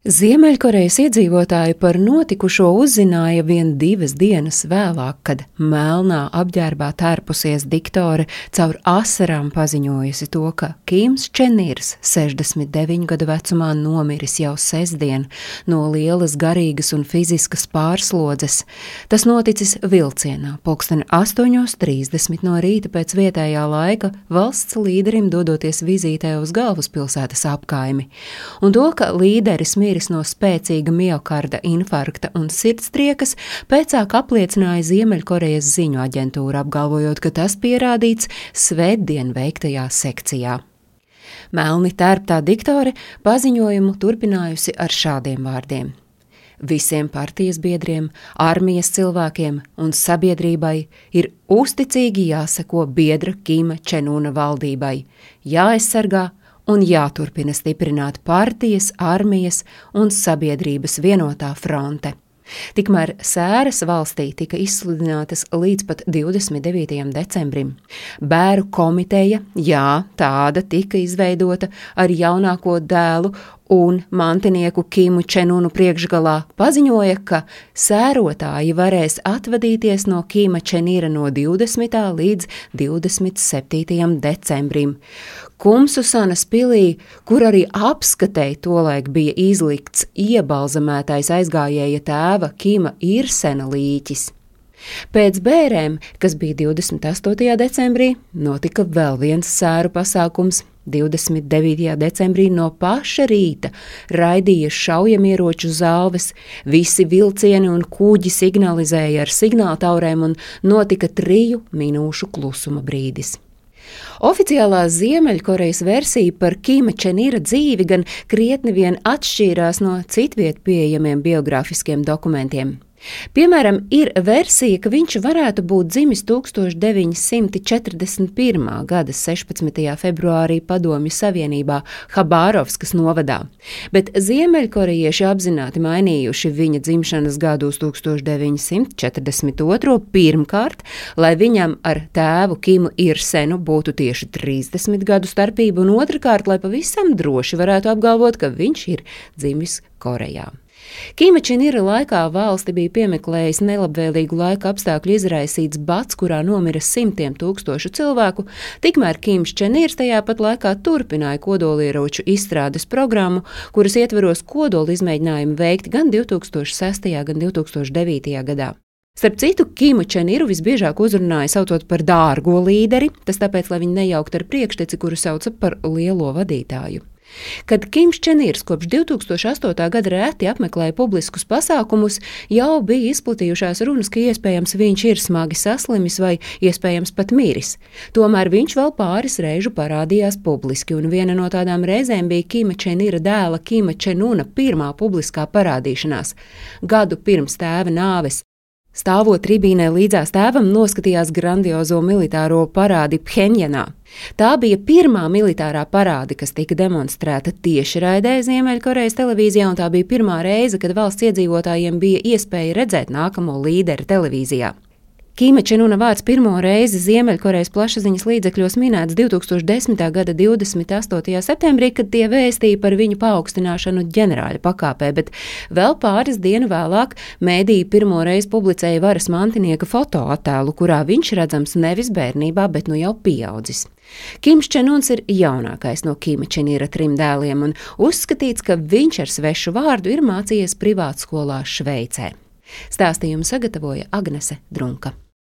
Ziemeļkorejas iedzīvotāji par notikušo uzzināja vien divas dienas vēlāk, kad melnā apģērbā tērpusies diktore caur asarām paziņojusi to, ka Kims Čenirs, 69 gadu vecumā, nomiris jau sestdien no lielas garīgas un fiziskas pārslodzes. Tas noticis vilcienā, pulksteni 8.30 no rīta pēc vietējā laika valsts līderim dodoties vizītē uz galvaspilsētas apkaimi. Un to, ka līderis miris no spēcīga miokarda infarkta un sirdstriekas, pēcāk apliecināja Ziemeļkorejas ziņu aģentūra, apgalvojot, ka tas pierādīts svētdien veiktajā sekcijā. Melni tērptā diktore paziņojumu turpinājusi ar šādiem vārdiem. Visiem partijas biedriem, armijas cilvēkiem un sabiedrībai ir uzticīgi jāseko biedra Kīma Čenūna valdībai, jāaizsargā un jāturpina stiprināt partijas, armijas un sabiedrības vienotā fronte. Tikmēr sēras valstī tika izsludinātas līdz pat 29. decembrim. Bēru komiteja, jā, tāda tika izveidota ar jaunāko dēlu un mantinieku Kimu Čenunu priekšgalā paziņoja, ka sērotāji varēs atvadīties no Kima Čenīra no 20. līdz 27. decembrim. Kumsusanas pilī, kur arī apskatēji tolaik bija izlikts iebalzamētais aizgājēja tēva Kima Irsena līķis. Pēc bērēm, kas bija 28. decembrī, notika vēl viens sēru pasākums. 29. decembrī no paša rīta raidīja šaujamieroču zāles, visi vilcieni un kuģi signalizēja ar signāltaurēm un notika triju minūšu klusuma brīdis. Oficiālā Ziemeļkorejas versija par Kīma Čenīra dzīvi gan krietni vien atšķīrās no citvietu pieejamiem biogrāfiskiem dokumentiem. Piemēram, ir versija, ka viņš varētu būt dzimis 1941. gada 16. februārī Padomju Savienībā Habārovskas novadā, bet ziemeļkorejieši apzināti mainījuši viņa dzimšanas gadu uz 1942. pirmkārt, lai viņam ar tēvu Kimu Irsenu būtu tieši 30 gadu starpība, un otrkārt, lai pavisam droši varētu apgalvot, ka viņš ir dzimis Korejā. Kīmačinīra laikā valsti bija piemeklējis nelabvēlīgu laika apstākļu izraisīts bats, kurā nomira simtiem tūkstošu cilvēku, tikmēr Kims Čenīrs tajā pat laikā turpināja kodolieroču izstrādes programmu, kuras ietveros kodola izmēģinājumu veikti gan 2006. gan 2009. gadā. Starp citu, Kimu Čeniru visbiežāk uzrunāja saucot par dārgo līderi, tas tāpēc, lai viņu nejaukt ar priekšteci, kuru sauca par lielo vadītāju. Kad Kims Čenīrs kopš 2008. gada reti apmeklēja publiskus pasākumus, jau bija izplatījušās runas, ka iespējams viņš ir smagi saslimis vai iespējams pat miris. Tomēr viņš vēl pāris reižu parādījās publiski, un viena no tādām reizēm bija Kima Čenīra dēla Kima Čenuna pirmā publiskā parādīšanās gadu pirms tēva nāves. Stāvot tribīnē līdzās tēvam, noskatījās grandiozo militāro parādi Phenjanā. Tā bija pirmā militārā parāde, kas tika demonstrēta tieši raidē Ziemeļkorejas televīzijā, un tā bija pirmā reize, kad valsts iedzīvotājiem bija iespēja redzēt nākamo līderi televīzijā. Kīma Čenuna vārds pirmo reizi Ziemeļkorejas plašsaziņas līdzekļos minēts 2010. gada 28. septembrī, kad tie vēstīja par viņu paaugstināšanu ģenerāļa pakāpē, bet vēl pāris dienu vēlāk mēdīja pirmo reizi publicēja varas mantinieka fotoattēlu, kurā viņš redzams nevis bērnībā, bet nu jau pieaudzis. Kims Čenuns ir jaunākais no Kīma Čenīra trim dēliem un uzskatīts, ka viņš ar svešu vārdu ir mācījies privātskolā Šveicē. Stāstījumu sagatavoja Agnese Drunka.